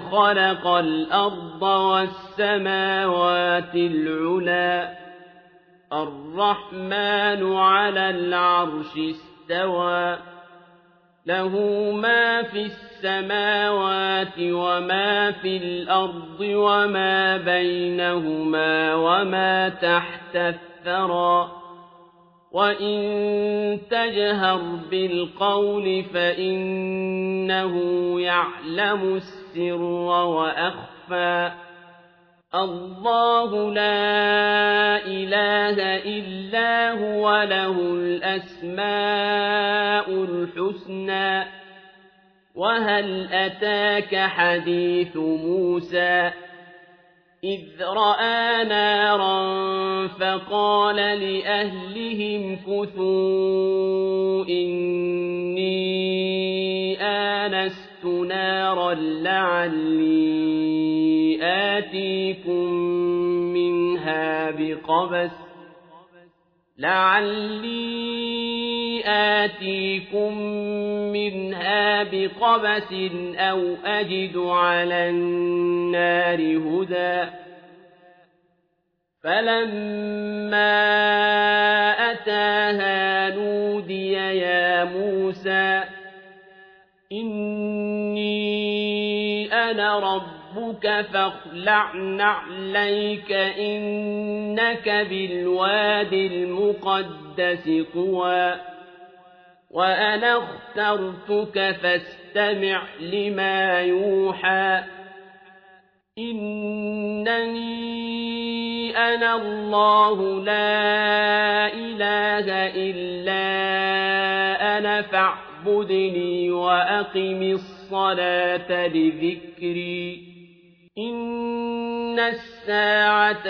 خلق الأرض والسماوات العلا الرحمن على العرش استوى له ما في السماوات وما في الأرض وما بينهما وما تحت الثرى وإن تجهر بالقول فإنه يعلم السر وأخفى الله لا إله إلا هو له الأسماء الحسنى وهل أتاك حديث موسى إذ رأى نارا فقال لأهلهم كثوا إني آنست نارا لعلي آتيكم منها بقبس لعلي آتيكم منها بقبس أو أجد على النار هدى فلما أتاها نودي يا موسى إني أنا ربك فاخلع نعليك إنك بالواد المقدس طوى وأنا اخترتك فاستمع لما يوحى إنني أنا الله لا إله إلا أنا فاعبدني وأقم الصلاة لذكري. إن الساعة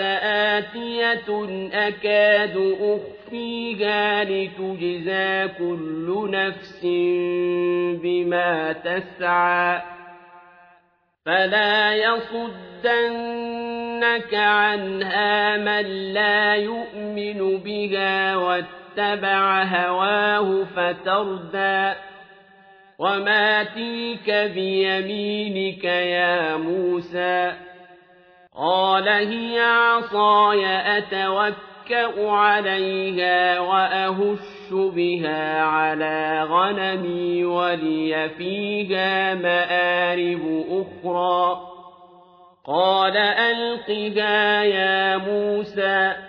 آتية أكاد أخفيها لتجزى كل نفس بما تسعى. فلا يصدنك عنها من لا يؤمن بها واتبع هواه فتردى وما تلك بيمينك يا موسى قال هي عصاي أتوكأ عليها وأهش بها على غنمي ولي فيها مآرب أخرى قال ألقها يا موسى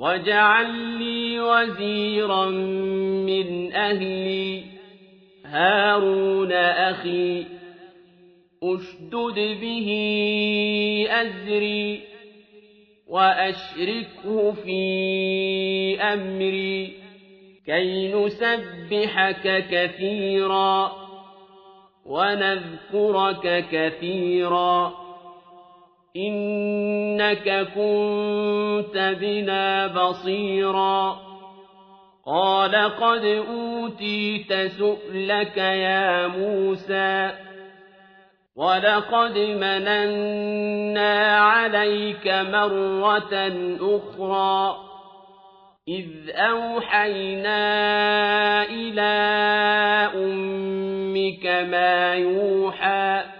واجعل لي وزيرا من أهلي هارون أخي أشدد به أزري وأشركه في أمري كي نسبحك كثيرا ونذكرك كثيرا. إنك كنت بنا بصيرا قال قد أوتيت سؤلك يا موسى وَلَقَدْ مَنَنَّا عَلَيْكَ مَرَّةً أُخْرَىٰ إِذْ أَوْحَيْنَا إِلَىٰ أُمِّكَ مَا يُوحَىٰ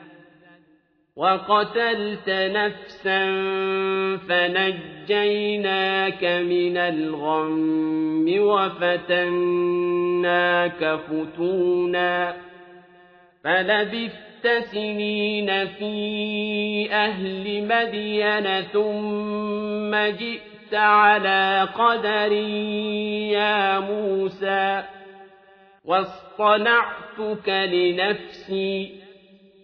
وَقَتَلْتَ نَفْسًا فَنَجَّيْنَاكَ مِنَ الْغَمِّ وَفَتَنَّاكَ فُتُونًا فَلَبِثْتَ سِنِينَ فِي أَهْلِ مَدْيَنَ ثُمَّ جِئْتَ عَلَىٰ قَدَرٍ يَا مُوسَىٰ وَاصْطَنَعْتُكَ لِنَفْسِي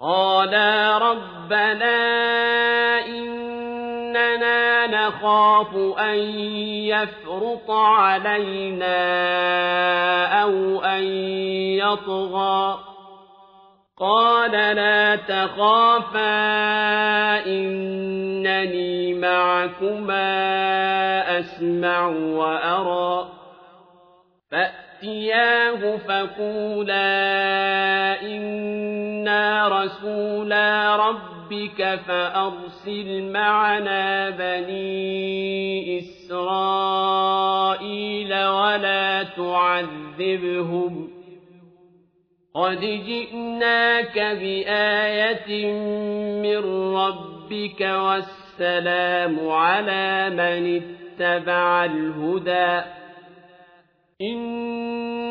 قَالَا رَبَّنَا إِنَّنَا نَخَافُ أَن يَفْرُطَ عَلَيْنَا أَوْ أَن يَطْغَىٰ قَالَ لَا تَخَافَا إِنَّنِي مَعَكُمَا أَسْمَعُ وَأَرَىٰ فَأْتِيَاهُ فَقُولَا إِنَّا رَسُولَا رَبِّكَ فَأَرْسِلْ مَعَنَا بَنِي إِسْرَائِيلَ وَلَا تُعَذِّبْهُمْ ۖ قَدْ جِئْنَاكَ بِآيَةٍ مِّن رَّبِّكَ ۖ وَالسَّلَامُ عَلَىٰ مَنِ اتَّبَعَ الْهُدَىٰ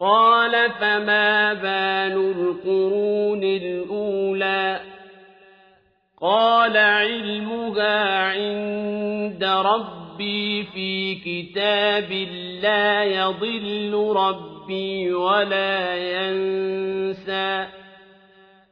قَالَ فَمَا بَالُ الْقُرُونِ الْأُولَىٰ؟ قَالَ عِلْمُهَا عِندَ رَبِّي فِي كِتَابٍ لَّا يَضِلُّ رَبِّي وَلَا يَنسَى.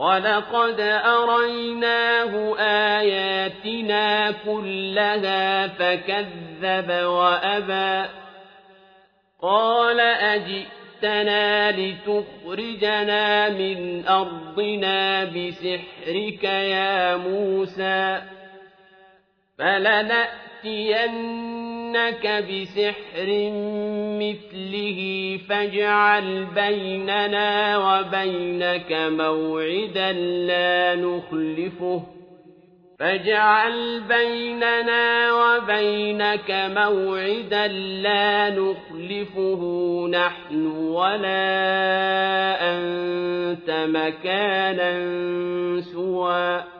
وَلَقَدْ أَرَيْنَاهُ آيَاتِنَا كُلَّهَا فَكَذَّبَ وَأَبَىٰ قَالَ أَجِئْتَنَا لِتُخْرِجَنَا مِنْ أَرْضِنَا بِسِحْرِكَ يَا مُوسَىٰ فلنأتينك بسحر مثله فاجعل بيننا وبينك موعدا لا نخلفه فاجعل بيننا وبينك موعدا لا نخلفه نحن ولا أنت مكانا سوى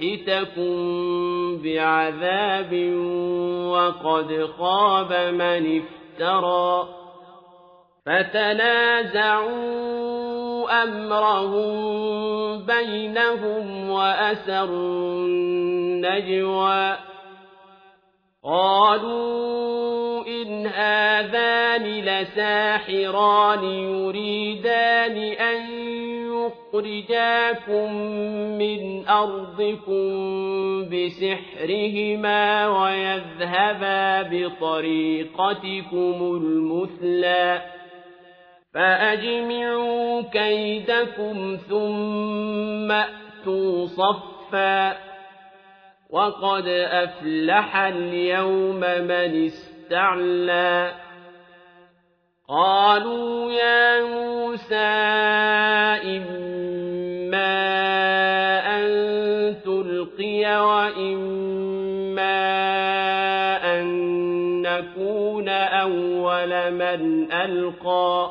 فيسحتكم بعذاب وقد خاب من افترى فتنازعوا أمرهم بينهم وأسروا النجوى قالوا إن هذان لساحران يريدان أن يخرجاكم من أرضكم بسحرهما ويذهبا بطريقتكم المثلى. فأجمعوا كيدكم ثم أتوا صفا. وقد أفلح اليوم من استعلى. قالوا يا موسى إما أن تلقي وإما أن نكون أول من ألقى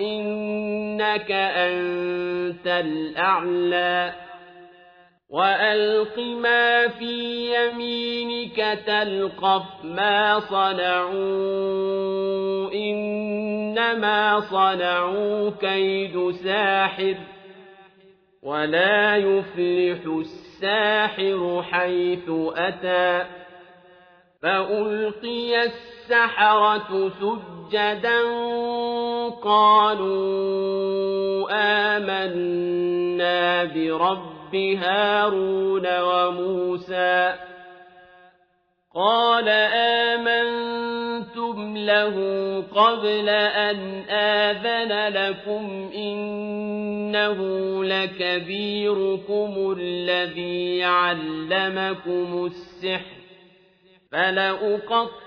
إنك أنت الأعلى وألق ما في يمينك تلقف ما صنعوا إنما صنعوا كيد ساحر ولا يفلح الساحر حيث أتى فألقي السحرة سجدا قالوا آمنا برب هارون وموسى. قال آمنتم له قبل أن آذن لكم إنه لكبيركم الذي علمكم السحر. فلأقطعن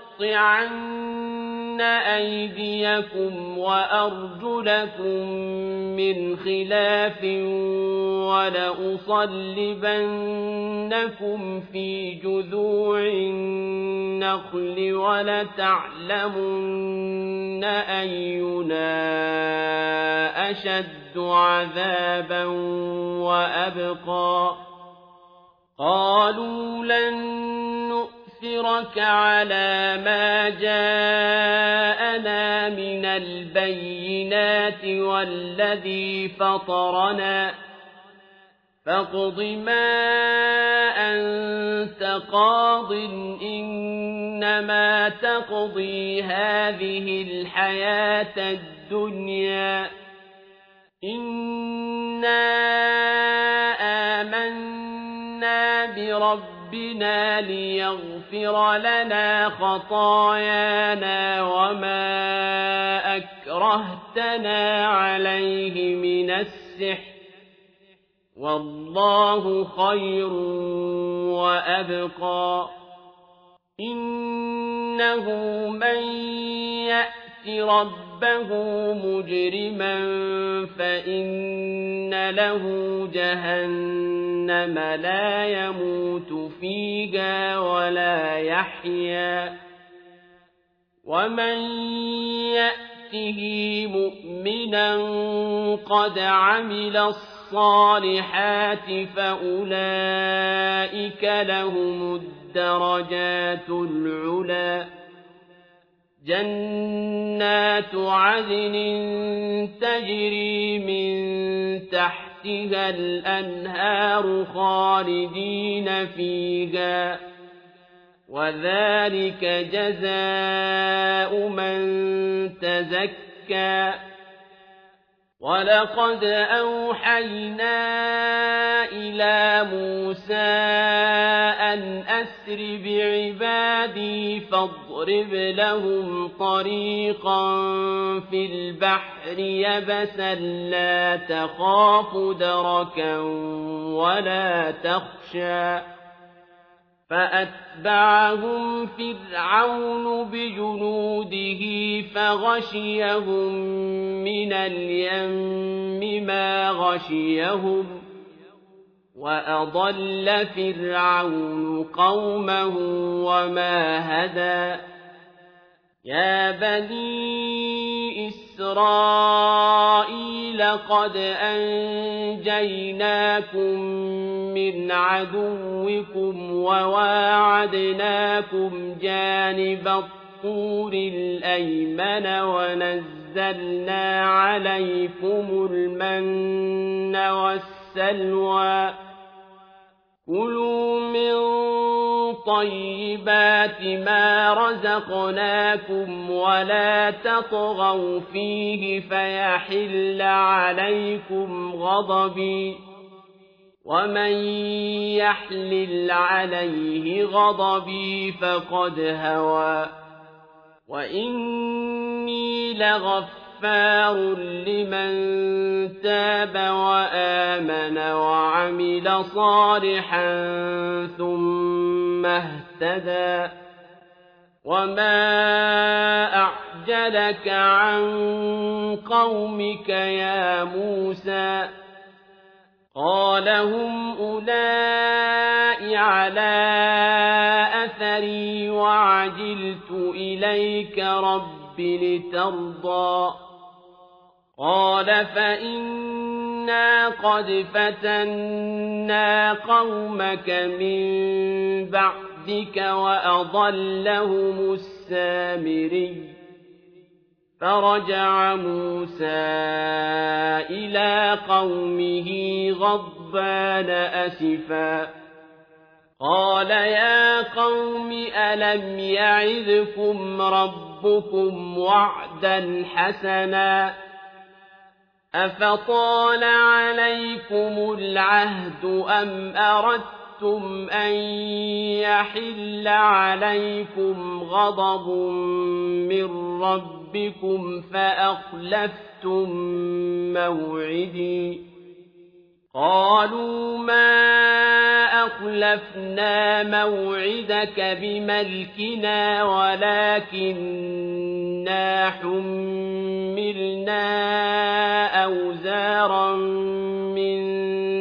أيديكم وأرجلكم من خلاف ولأصلبنكم في جذوع النخل ولتعلمن أينا أشد عذابا وأبقى. قالوا لن نؤثرك على ما جاءنا من البينات والذي فطرنا. فاقض ما أنت قاض إنما تقضي هذه الحياة الدنيا. إنا بربنا ليغفر لنا خطايانا وما أكرهتنا عليه من السحر والله خير وأبقى إنه من يأت ربه مجرما فإن له جهنم لا يموت فيها ولا يحيا. ومن يأته مؤمنا قد عمل الصالحات فأولئك لهم الدرجات العلا. جنات عدن تجري من تحتها الأنهار خالدين فيها وذلك جزاء من تزكى ولقد أوحينا إلى موسى أن أسر بعبادي فاضرب لهم طريقا في البحر يبسا لا تخاف دركا ولا تخشى فأتبعهم فرعون بجنوده فغشيهم من اليم ما غشيهم وأضل فرعون قومه وما هدى يا بني إسرائيل قد أنجيناكم من عدوكم وواعدناكم جانب الطور الأيمن ونزلنا عليكم المن والسلوى كلوا من طيبات ما رزقناكم ولا تطغوا فيه فيحل عليكم غضبي ومن يحلل عليه غضبي فقد هوى وإني لغفار لمن تاب وآمن وعمل صالحا ثم اهتدى. وما أعجلك عن قومك يا موسى؟ قال هم أولئك على أثري وعجلت إليك رب لترضى. قال فإنا قد فتنا قومك من بعدك وأضلهم السامري فرجع موسى إلى قومه غضبان أسفا قال يا قوم ألم يعذكم ربكم وعدا حسنا أفطال عليكم العهد أم أردتم أن يحل عليكم غضب من ربكم فأخلفتم موعدي قالوا ما أخلفنا موعدك بملكنا ولكننا حملنا أوزارا من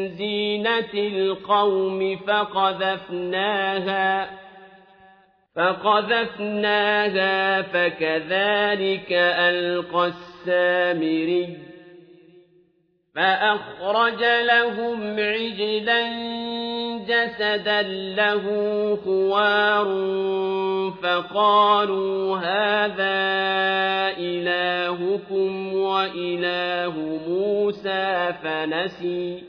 زينة القوم فقذفناها فقذفناها فكذلك ألقى السامري فأخرج لهم عجلا جسدا له خوار فقالوا هذا إلهكم وإله موسى فنسي.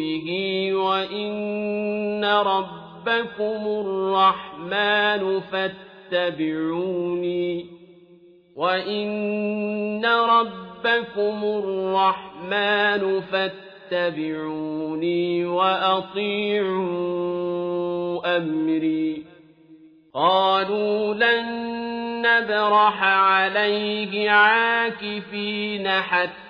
به وإن ربكم الرحمن فاتبعوني وإن ربكم الرحمن فاتبعوني وأطيعوا أمري قالوا لن نبرح عليه عاكفين حتى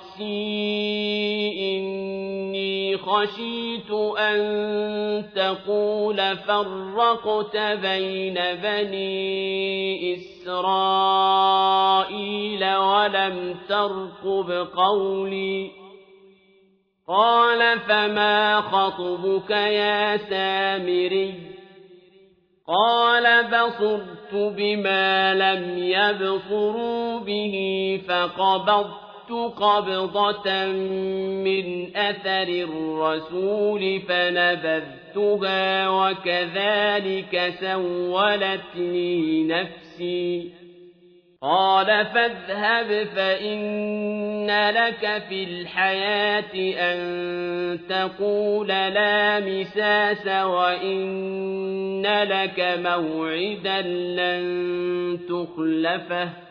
إني خشيت أن تقول فرقت بين بني إسرائيل ولم ترقب قولي قال فما خطبك يا سامري قال بصرت بما لم يبصروا به فقبضت قبضة من أثر الرسول فنبذتها وكذلك سولت لي نفسي. قال فاذهب فإن لك في الحياة أن تقول لا مساس وإن لك موعدا لن تخلفه.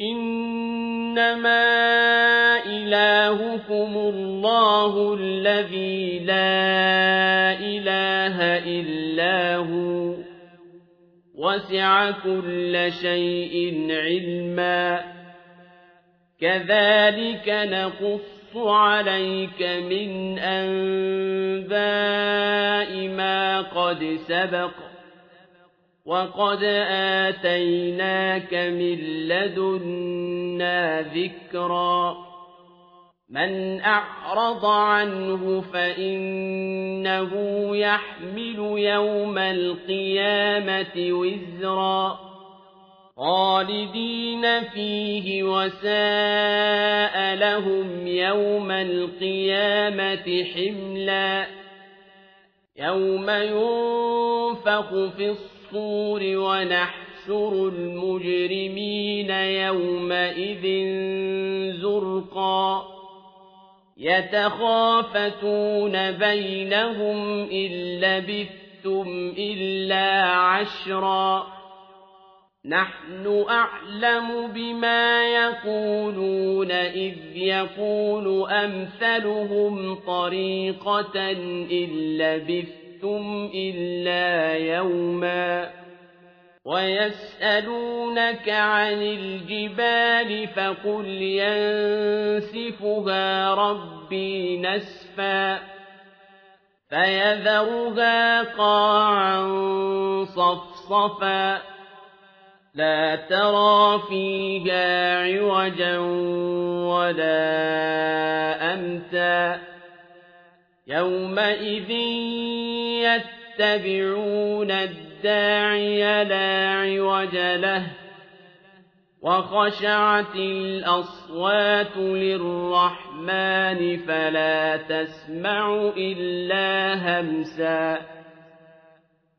إنما إلهكم الله الذي لا إله إلا هو وسع كل شيء علما كذلك نقص عليك من أنباء ما قد سبق وقد آتيناك من لدنا ذكرا من أعرض عنه فإنه يحمل يوم القيامة وزرا خالدين فيه وساء لهم يوم القيامة حملا يوم ينفق في الصور ونحشر المجرمين يومئذ زرقا. يتخافتون بينهم إن لبثتم إلا عشرا. نحن أعلم بما يقولون إذ يقول أمثلهم طريقة إن لبثتم إلا يوما ويسألونك عن الجبال فقل ينسفها ربي نسفا فيذرها قاعا صفصفا لا ترى فيها عوجا ولا أمتا يومئذ يتبعون الداعي لا عوج له وخشعت الأصوات للرحمن فلا تسمع إلا همسا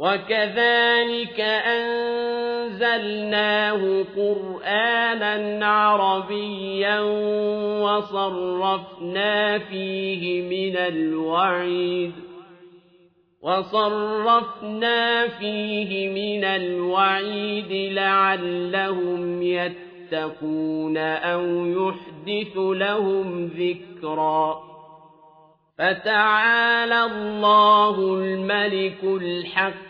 وكذلك أن أنزلناه قرآنا عربيا وصرفنا فيه من الوعيد وصرفنا فيه من الوعيد لعلهم يتقون أو يحدث لهم ذكرا فتعالى الله الملك الحق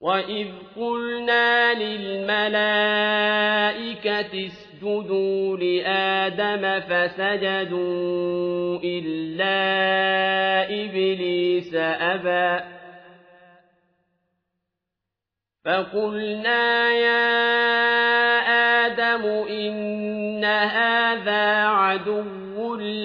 وإذ قلنا للملائكة اسجدوا لآدم فسجدوا إلا إبليس أبى فقلنا يا آدم إن هذا عدو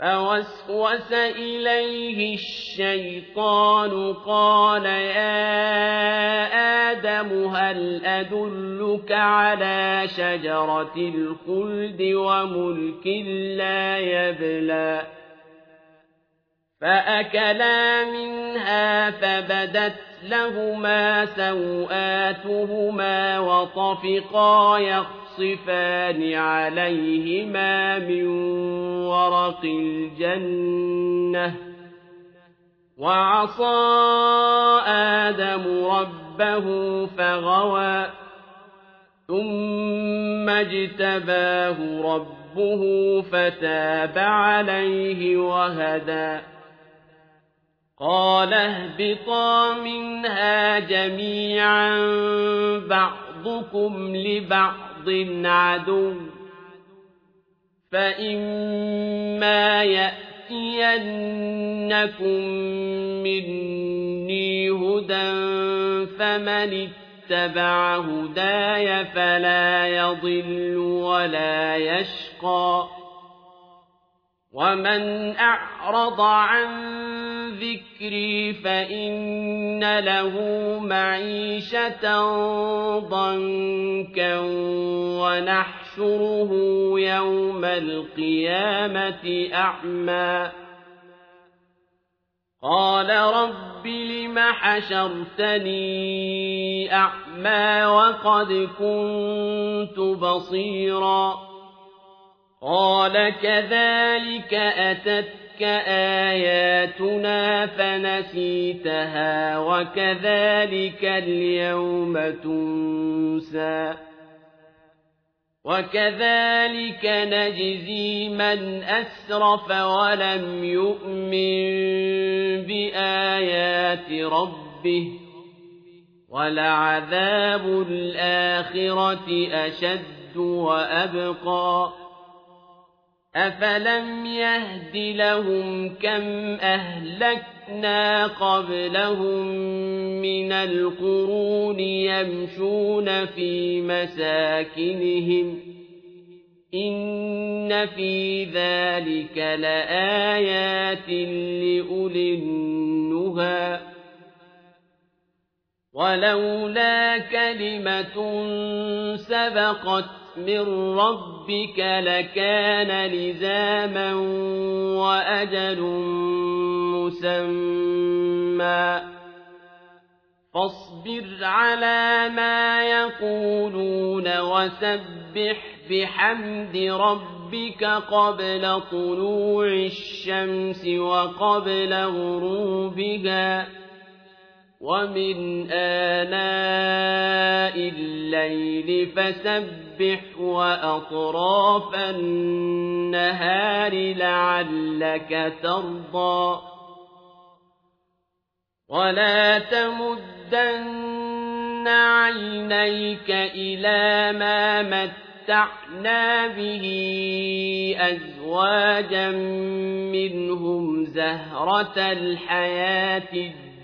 فوسوس إليه الشيطان قال يا آدم هل أدلك على شجرة الخلد وملك لا يبلى فأكلا منها فبدت لهما سوآتهما وطفقا يخصفان عليهما من ورق الجنة وعصى آدم ربه فغوى ثم اجتباه ربه فتاب عليه وهدى قال اهبطا منها جميعا بعضكم لبعض عدو. فإما يأتينكم مني هدى فمن اتبع هداي فلا يضل ولا يشقى. ومن أعرض عن ذكري فإن له معيشة ضنكا ونحشره يوم القيامة أعمى قال رب لم حشرتني أعمى وقد كنت بصيراً قال كذلك أتتك آياتنا فنسيتها وكذلك اليوم تنسى. وكذلك نجزي من أسرف ولم يؤمن بآيات ربه. ولعذاب الآخرة أشد وأبقى. أفلم يهد لهم كم أهلكنا قبلهم من القرون يمشون في مساكنهم إن في ذلك لآيات لأولي النهى ولولا كلمة سبقت من ربك لكان لزاما وأجل مسمى. فاصبر على ما يقولون وسبح بحمد ربك قبل طلوع الشمس وقبل غروبها. ومن آناء الليل فسبح وأطراف النهار لعلك ترضى ولا تمدن عينيك إلى ما متعنا به أزواجا منهم زهرة الحياة